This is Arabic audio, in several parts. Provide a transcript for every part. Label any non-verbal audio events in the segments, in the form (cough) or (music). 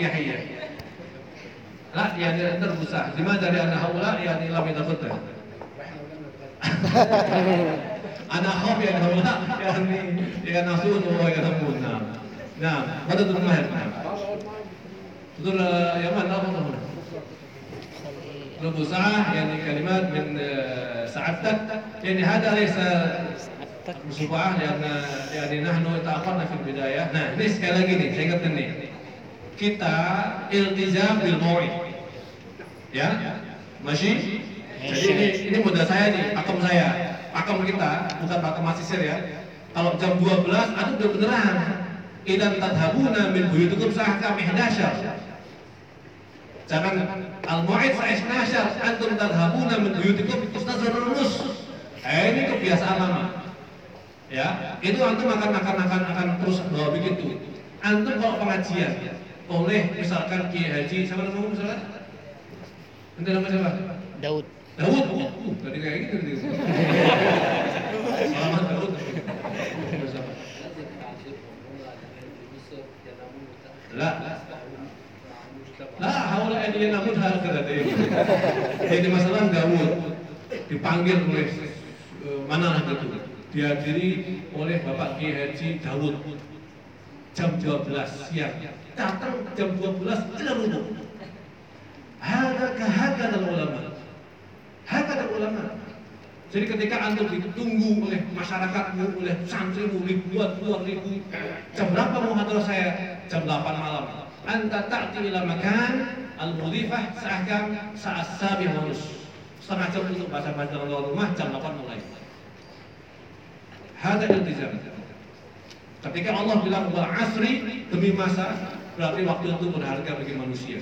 يحيى لا يعني نرجو لماذا؟ لأن هؤلاء يعني لم يتقدم أنا أخاف يعني هؤلاء يعني ينسون ويذمون نعم نعم ماذا تقول ماهر نعم تقول يمان أفضل هنا نبو ساعة يعني كلمات من سعادتك يعني هذا ليس مصباح لأن يعني نحن تأخرنا في البداية nah ini sekali lagi nih saya ingatkan nih. Kita iltizam bil mau'id ya? Masih jadi ini ini modal saya nih pakem saya. Pakem kita bukan pakem masisir ya. Kalau jam 12 itu udah beneran. Idan tadhabuna min buyutikum sahkam ihdasyar jangan al-mu'id sa'isnasyar antum tadhabuna min buyutikum ustazun nus eh, ini kebiasaan lama. Ya itu antum akan akan akan akan terus bawa begitu. Antum kalau pengajian oleh misalkan Kiai Haji siapa namamu misalkan? Nanti nama siapa? Daud. Daud. Oh, uh, tadi kayak gitu tadi. Selamat Daud. Lah, lah, hawa lah ini namun hal kadatin. Jadi masalah Daud dipanggil oleh eh, mana itu dihadiri oleh Bapak Kiai Haji Daud jam 12 siang datang jam 12 tidak rubuk Hada dan ulama dan ulama jadi ketika antum ditunggu oleh masyarakatmu, oleh santrimu ribuan-ribuan ribu, jam berapa mau hadir saya? Jam 8 malam. Anta ta'ti ila makan al-mudhifah seakan saat sabi harus setengah jam untuk baca bacaan rumah jam 8 mulai. Hada iltizam. Ketika Allah bilang wal asri demi masa, berarti waktu itu berharga bagi manusia.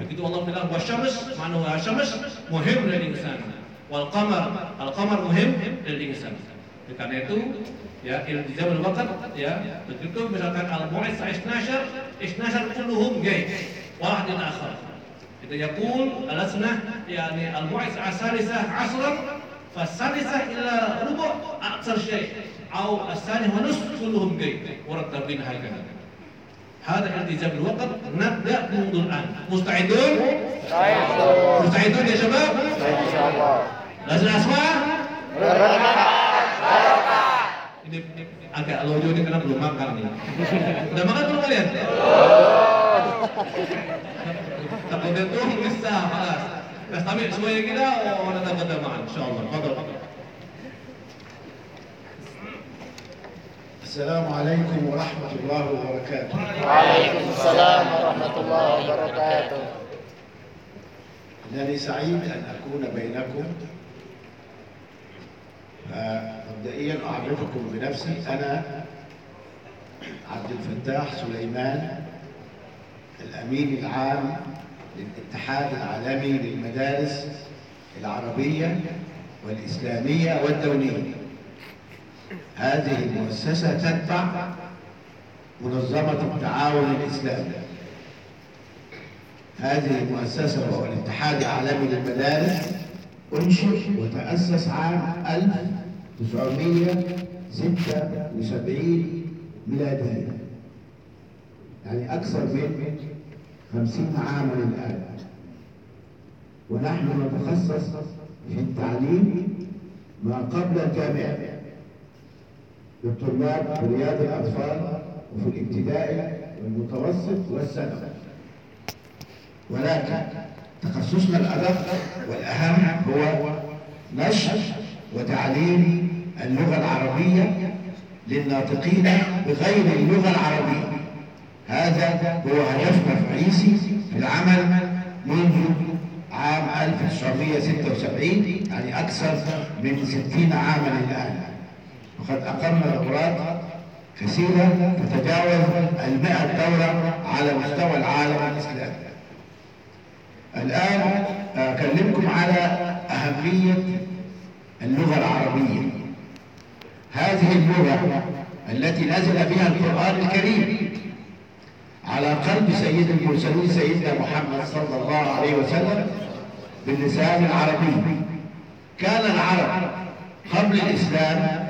Begitu Allah bilang wasyams, manu wasyams muhim dari insan. Wal qamar, al qamar muhim dari insan. Karena itu ya ilzamul waqt ya begitu misalkan al mu'is 12 12 kulluhum gay wa ahdin akhar. Kita yaqul al asnah yani al mu'is asarisah asran فالثالثة إلى ربع أكثر شيء أو الثاني ونصف كلهم جيد مرتبين هكذا هذا التزام الوقت نبدأ منذ الآن مستعدون؟ مستعدون يا شباب؟ إن شاء الله لازم أسمع؟ ini agak loyo ini karena belum makan nih. Udah makan belum kalian? Takutnya tuh bisa, malas. نستمع شوية كده ونتغدى معا إن شاء الله. تفضل. السلام عليكم ورحمة الله وبركاته. وعليكم السلام ورحمة الله وبركاته. إنني سعيد أن أكون بينكم. مبدئيا أعرفكم بنفسي. أنا عبد الفتاح سليمان الأمين العام للاتحاد العالمي للمدارس العربية والإسلامية والدولية. هذه المؤسسة تتبع منظمة التعاون الإسلامي. هذه المؤسسة وهو الاتحاد العالمي للمدارس أنشئ وتأسس عام 1976 ميلادية. يعني أكثر من خمسين عاما الآن. ونحن نتخصص في التعليم ما قبل الجامعة. للطلاب في رياض الأطفال وفي الابتدائي والمتوسط والثانوي. ولكن تخصصنا الأدق والأهم هو نشر وتعليم اللغة العربية للناطقين بغير اللغة العربية. هذا هو هدفنا الرئيسي في العمل منذ عام 1976 يعني أكثر من 60 عاما الآن. وقد أقمنا دورات كثيرة تتجاوز المئة دورة على مستوى العالم الإسلامي. الآن أكلمكم على أهمية اللغة العربية. هذه اللغة التي نزل بها القرآن الكريم على قلب سيد المرسلين سيدنا محمد صلى الله عليه وسلم باللسان العربي. كان العرب قبل الإسلام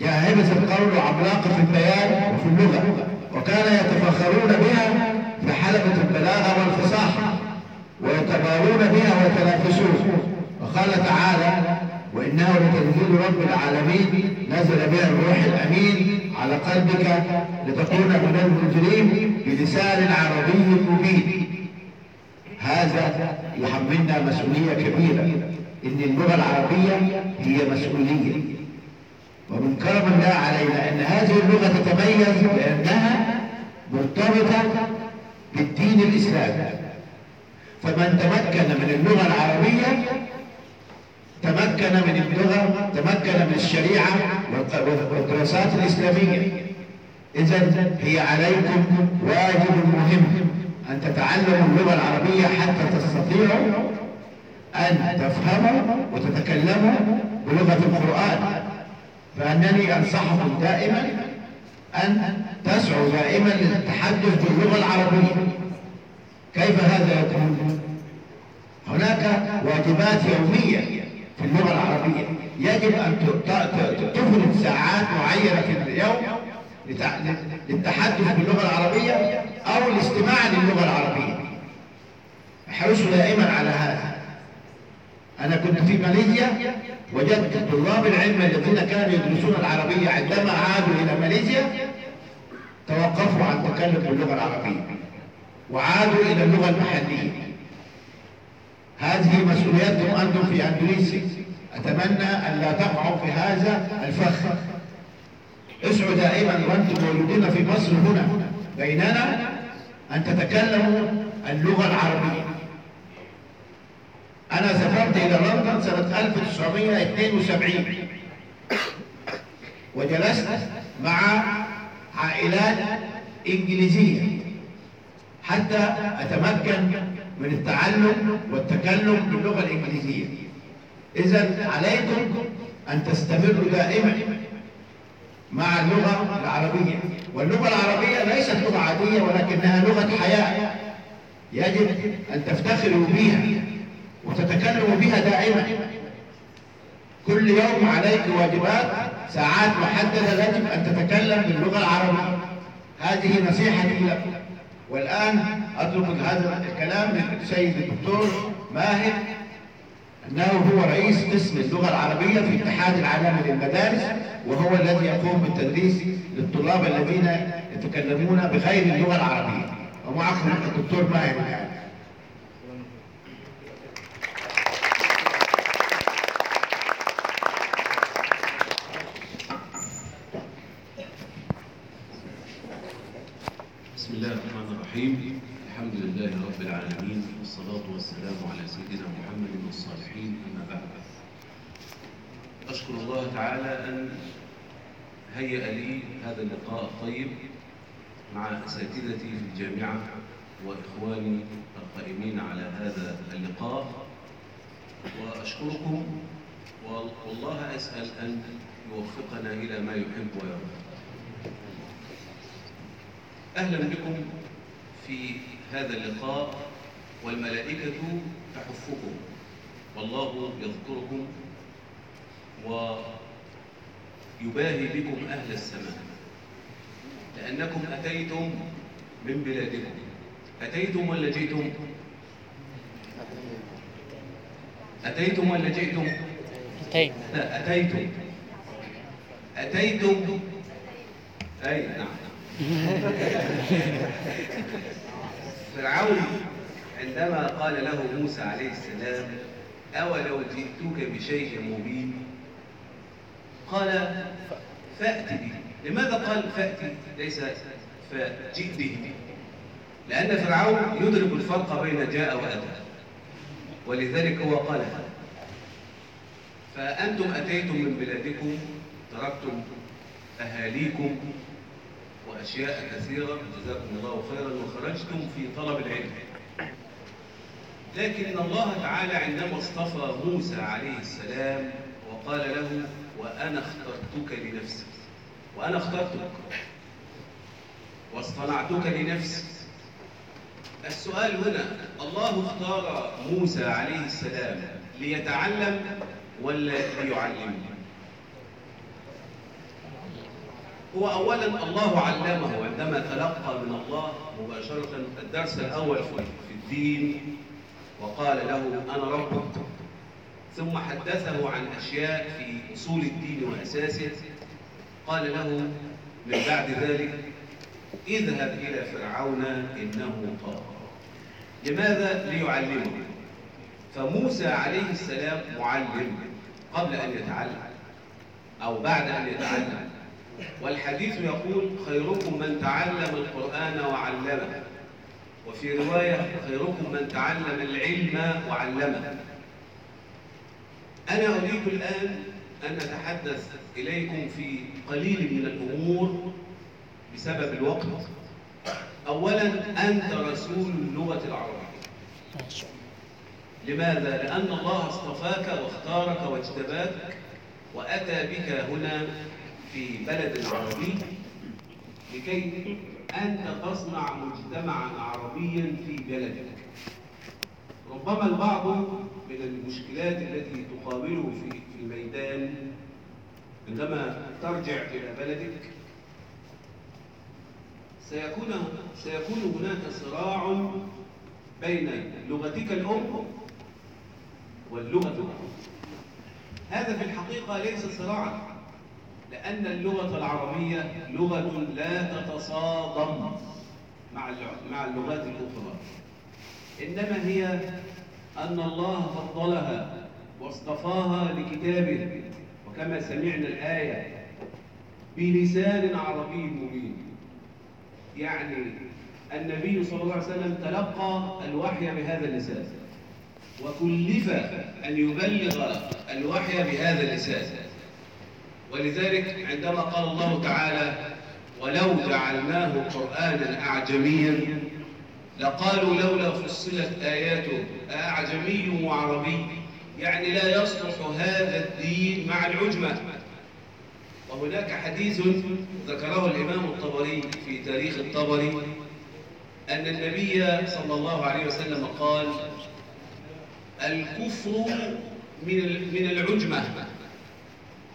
جاهبة القول وعملاقة في البيان وفي اللغة وكان يتفخرون بها في حلبة البلاغة والفصاحة ويتبارون بها ويتنافسون. وقال تعالى وإنه لتنزيل رب العالمين نزل بها الروح الأمين على قلبك لتكون من المنذرين بلسان عربي مبين. هذا يحملنا مسؤولية كبيرة. إن اللغة العربية هي مسؤولية. ومن كرم الله علينا أن هذه اللغة تتميز بأنها مرتبطة بالدين الإسلامي. فمن تمكن من اللغة العربية تمكن من اللغة تمكن من الشريعة والدراسات الإسلامية. إذا هي عليكم واجب مهم أن تتعلموا اللغة العربية حتى تستطيعوا أن تفهموا وتتكلموا بلغة القرآن. فأنني أنصحكم دائما أن تسعوا دائما للتحدث باللغة العربية. كيف هذا يكون؟ هناك واجبات يومية في اللغة العربية. يجب أن تفرد ساعات معينة في اليوم للتحدث باللغة العربية أو الاستماع للغة العربية. احرصوا دائما على هذا. أنا كنت في ماليزيا وجدت طلاب العلم الذين كانوا يدرسون العربية عندما عادوا إلى ماليزيا توقفوا عن التكلم باللغة العربية وعادوا إلى اللغة المحلية. هذه مسؤولياتكم أنتم في أندونيسيا أتمنى أن لا تقعوا في هذا الفخ. اسعوا دائما وأنتم موجودين في مصر هنا. بيننا أن تتكلموا اللغة العربية. أنا سافرت إلى لندن سنة 1972 وجلست مع عائلات إنجليزية. حتى أتمكن من التعلم والتكلم باللغة الإنجليزية. إذا عليكم أن تستمروا دائما مع اللغة العربية. واللغة العربية ليست لغة عادية ولكنها لغة حياة يجب أن تفتخروا بها وتتكلموا بها دائما. كل يوم عليك واجبات ساعات محددة يجب أن تتكلم باللغة العربية. هذه نصيحتي لكم والآن أترك هذا الكلام للسيد الدكتور ماهر أنه هو رئيس قسم اللغة العربية في الاتحاد العالمي للمدارس وهو الذي يقوم بالتدريس للطلاب الذين يتكلمون بغير اللغة العربية. ومعكم الدكتور ماهر بسم الله الرحمن الرحيم. الحمد لله رب العالمين والصلاة والسلام على سيدنا محمد والصالحين أما بعد. أشكر الله تعالى أن هيأ لي هذا اللقاء الطيب مع أساتذتي في الجامعة وإخواني القائمين على هذا اللقاء. وأشكركم والله أسأل أن يوفقنا إلى ما يحب ويرضى. أهلا بكم. في هذا اللقاء والملائكة تحفكم والله يذكركم ويباهي بكم أهل السماء. لأنكم أتيتم من بلادكم. أتيتم ولا جئتم؟ أتيتم ولا جئتم؟ أتيت. لا أتيتم. أتيتم. أي نعم. (laughs) فرعون عندما قال له موسى عليه السلام أولو جئتك بشيء مبين؟ قال فأت به. لماذا قال فأتي ليس فجئ به. لأن فرعون يدرك الفرق بين جاء وأتى. ولذلك هو قال فأنتم أتيتم من بلادكم تركتم أهاليكم وأشياء كثيرة جزاكم الله خيرا وخرجتم في طلب العلم. لكن الله تعالى عندما اصطفى موسى عليه السلام وقال له وأنا اخترتك لنفسي وأنا اخترتك واصطنعتك لنفسي السؤال هنا الله اختار موسى عليه السلام ليتعلم ولا ليعلم هو أولا الله علمه عندما تلقى من الله مباشرة الدرس الأول في الدين وقال له أنا ربك ثم حدثه عن أشياء في أصول الدين وأساسه قال له من بعد ذلك اذهب إلى فرعون إنه طغى لماذا؟ ليعلمه فموسى عليه السلام معلم قبل أن يتعلم أو بعد أن يتعلم والحديث يقول خيركم من تعلم القرآن وعلمه. وفي رواية خيركم من تعلم العلم وعلمه. أنا أريد الآن أن أتحدث إليكم في قليل من الأمور بسبب الوقت. أولا أنت رسول اللغة العربية. لماذا؟ لأن الله اصطفاك واختارك واجتباك وأتى بك هنا في بلد عربي لكي أنت تصنع مجتمعا عربيا في بلدك. ربما البعض من المشكلات التي تقابله في الميدان عندما ترجع إلى بلدك سيكون سيكون هناك صراع بين لغتك الأم واللغة الأم هذا في الحقيقة ليس صراعا. لأن اللغة العربية لغة لا تتصادم مع مع اللغات الأخرى. إنما هي أن الله فضلها واصطفاها لكتابه. وكما سمعنا الآية بلسان عربي مبين. يعني النبي صلى الله عليه وسلم تلقى الوحي بهذا اللسان وكلف أن يبلغ الوحي بهذا اللسان. ولذلك عندما قال الله تعالى ولو جعلناه قرآنا أعجميا لقالوا لولا فصلت آياته أعجمي وعربي يعني لا يصلح هذا الدين مع العجمة. وهناك حديث ذكره الإمام الطبري في تاريخ الطبري أن النبي صلى الله عليه وسلم قال الكفر من ال- من العجمة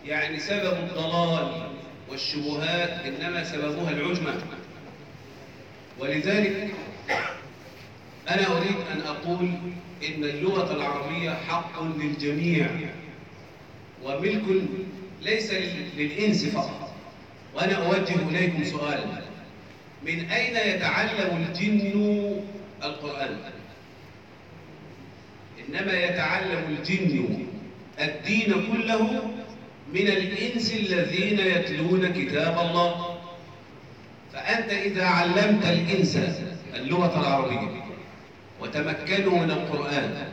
يعني سبب الضلال والشبهات إنما سببها العجمة ولذلك أنا أريد أن أقول إن اللغة العربية حق للجميع وملك ليس لل- للإنس فقط وأنا أوجه إليكم سؤالا من أين يتعلم الجن القرآن؟ إنما يتعلم الجن الدين كله من الإنس الذين يتلون كتاب الله. فأنت إذا علمت الإنس اللغة العربية وتمكنوا من القرآن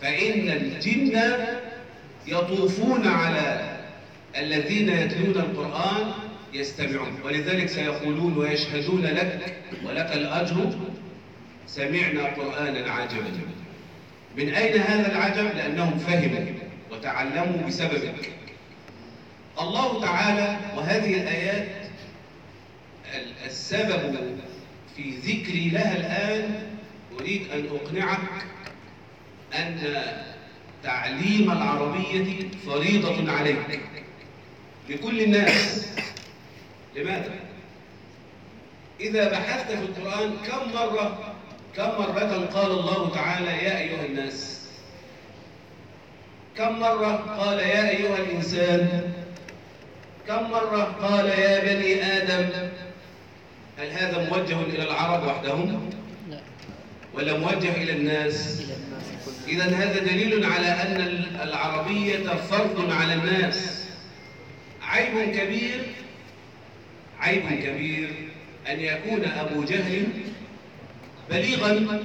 فإن الجن يطوفون على الذين يتلون القرآن يستمعون. ولذلك سيقولون ويشهدون لك ولك الأجر. سمعنا قرآنا عجبا من أين هذا العجب؟ لأنهم فهموا وتعلموا بسببك. الله تعالى وهذه الآيات ال- السبب في ذكري لها الآن أريد أن أقنعك أن تعليم العربية فريضة عليك. لكل الناس. لماذا؟ إذا بحثت في القرآن كم مرة كم مرة قال الله تعالى يا أيها الناس؟ كم مرة قال يا أيها الإنسان كم مرة قال يا بني آدم هل هذا موجه إلى العرب وحدهم؟ لا. ولا موجه إلى الناس؟ إذا هذا دليل على أن العربية فرض على الناس. عيب كبير عيب كبير أن يكون أبو جهل بليغا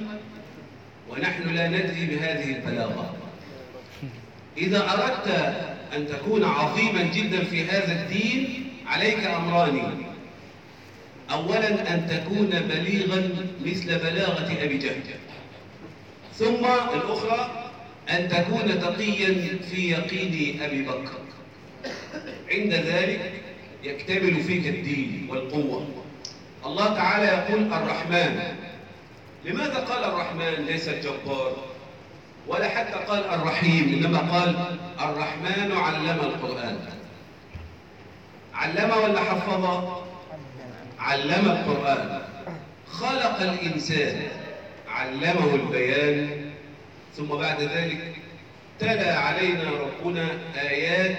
ونحن لا ندري بهذه البلاغة. إذا أردت أن تكون عظيما جدا في هذا الدين عليك أمران. أولا أن تكون بليغا مثل بلاغة أبي جهل. ثم الأخرى أن تكون تقيا في يقين أبي بكر. عند ذلك يكتمل فيك الدين والقوة. الله تعالى يقول الرحمن. لماذا قال الرحمن ليس الجبار؟ ولا حتى قال الرحيم إنما قال الرحمن علم القرآن. علم ولا حفظ؟ علم القرآن. خلق الإنسان علمه البيان. ثم بعد ذلك تلا علينا ربنا آيات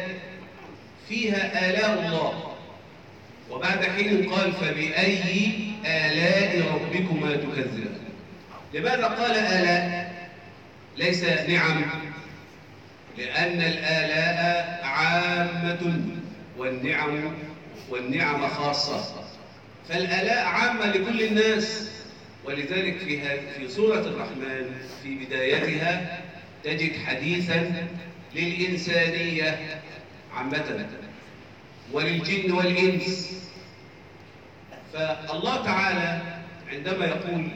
فيها آلاء الله. وبعد حين قال فبأي آلاء ربكما تكذبان؟ لماذا قال آلاء؟ ليس نعم لأن الآلاء عامة والنعم والنعم خاصة. فالآلاء عامة لكل الناس ولذلك في في سورة الرحمن في بدايتها تجد حديثا للإنسانية عامة وللجن والإنس. فالله تعالى عندما يقول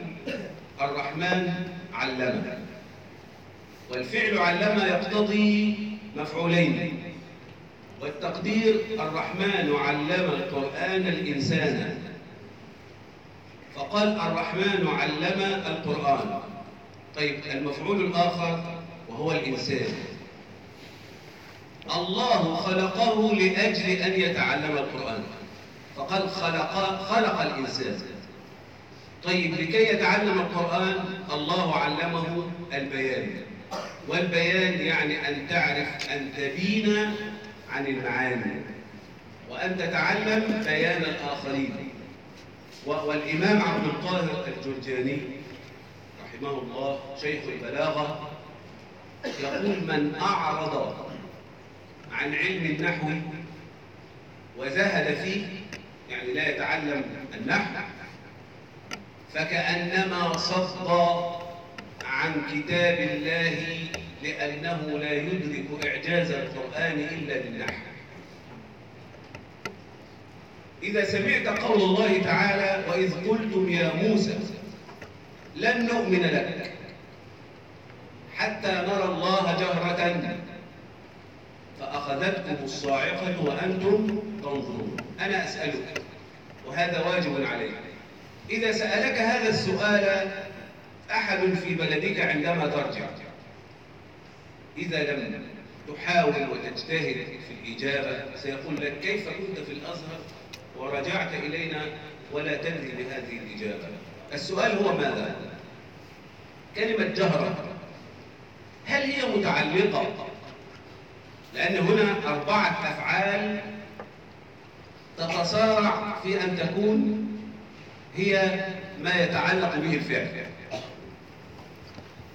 الرحمن علم والفعل علم يقتضي مفعولين. والتقدير الرحمن علم القرآن الإنسان. فقال الرحمن علم القرآن. طيب المفعول الآخر وهو الإنسان. الله خلقه لأجل أن يتعلم القرآن. فقال خلق, خلق الإنسان. طيب لكي يتعلم القرآن الله علمه البيان. والبيان يعني أن تعرف أن تبين عن المعاني. وأن تتعلم بيان الآخرين. والإمام عبد القاهر الجرجاني رحمه الله شيخ البلاغة يقول من أعرض عن علم النحو وزهد فيه يعني لا يتعلم النحو فكأنما صد عن كتاب الله لأنه لا يدرك إعجاز القرآن إلا بالنحو. إذا سمعت قول الله تعالى وإذ قلتم يا موسى لن نؤمن لك حتى نرى الله جهرة فأخذتكم الصاعقة وأنتم تنظرون. أنا أسألك وهذا واجب عليك إذا سألك هذا السؤال أحد في بلدك عندما ترجع. إذا لم تحاول وتجتهد في الإجابة سيقول لك كيف كنت في الأزهر ورجعت إلينا ولا تدري بهذه الإجابة. السؤال هو ماذا؟ كلمة جهرة هل هي متعلقة؟ لأن هنا أربعة أفعال تتصارع في أن تكون هي ما يتعلق به الفعل.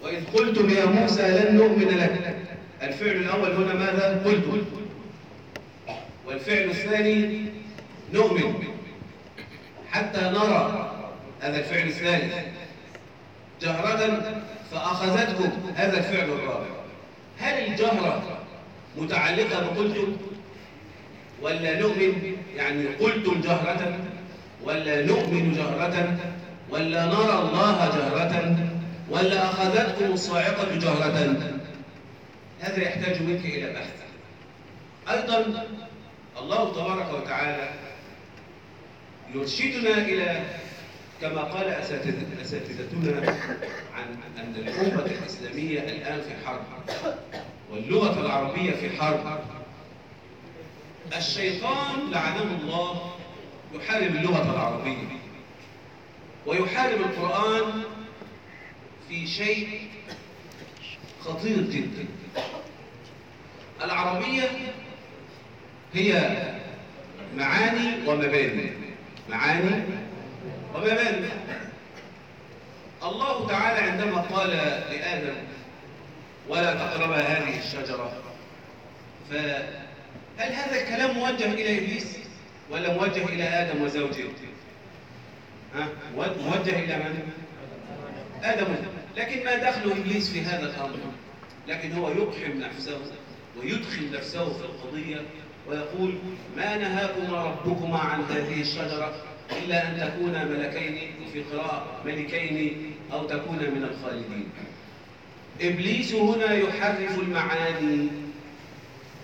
وإذ قلتم يا موسى لن نؤمن لك. الفعل الأول هنا ماذا؟ قلتم والفعل الثاني نؤمن. حتى نرى هذا الفعل الثالث. جهرة فأخذتكم هذا الفعل الرابع. هل الجهرة متعلقة بقلتم ولا نؤمن؟ يعني قلتم جهرة ولا نؤمن جهرة ولا نرى الله جهرة ولا أخذتكم الصاعقة جهرة هذا يحتاج منك إلى بحث. أيضا الله تبارك وتعالى يرشدنا إلى كما قال أساتذتنا عن أن الأمة الإسلامية الآن في حرب واللغة العربية في حرب. الشيطان لعنه الله يحارب اللغة العربية ويحارب القرآن في شيء خطير جدا. العربية هي معاني ومباني. معاني ومباني. الله تعالى عندما قال لآدم ولا تقرب هذه الشجرة. فهل هذا الكلام موجه إلى إبليس ولا موجه إلى آدم وزوجه؟ ها؟ موجه إلى من؟ آدم. لكن ما دخل إبليس في هذا الأمر؟ لكن هو يقحم نفسه ويدخل نفسه في القضية ويقول ما نهاكما ربكما عن هذه الشجرة إلا أن تكونا ملكين في قراءة ملكين أو تكونا من الخالدين. إبليس هنا يحرف المعاني.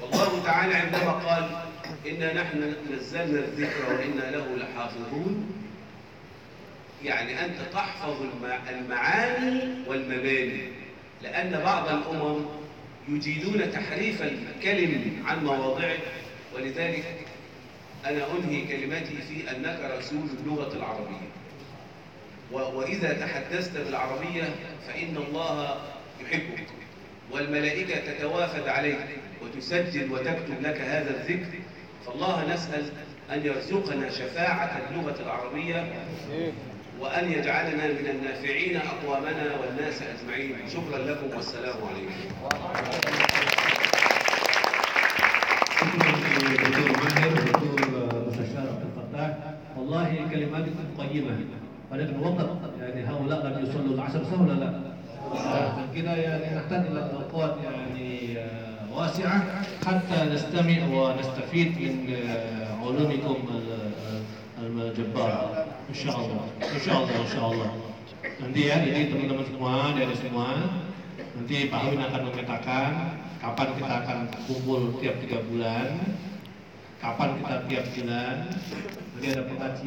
والله تعالى عندما قال إنا نحن نزلنا الذكر وإنا له لحافظون. يعني أنت تحفظ المعاني والمباني لأن بعض الأمم يجيدون تحريف الكلم عن مواضعه ولذلك أنا أنهي كلمتي في أنك رسول اللغة العربية. وإذا تحدثت بالعربية فإن الله يحبك والملائكة تتوافد عليك وتسجل وتكتب لك هذا الذكر. فالله نسأل أن يرزقنا شفاعة اللغة العربية. وأن يجعلنا من النافعين أقوامنا والناس أجمعين. شكرا لكم والسلام عليكم. شكرا للدكتور ماهر مستشار عبد الفتاح والله كلماتكم قيمة. ولكن وقت يعني هؤلاء لم يصلوا العصر صح ولا لا؟ عشان كده يعني نحتاج إلى اوقات يعني آه، واسعة. حتى نستمع ونستفيد من آه، علومكم ال- Insya Allah, insya Allah, insya Allah. Nanti ya, jadi teman-teman semua dari semua, nanti Pak Win akan memetakan kapan kita akan kumpul tiap tiga bulan, kapan kita tiap bulan, nanti ada pengajian.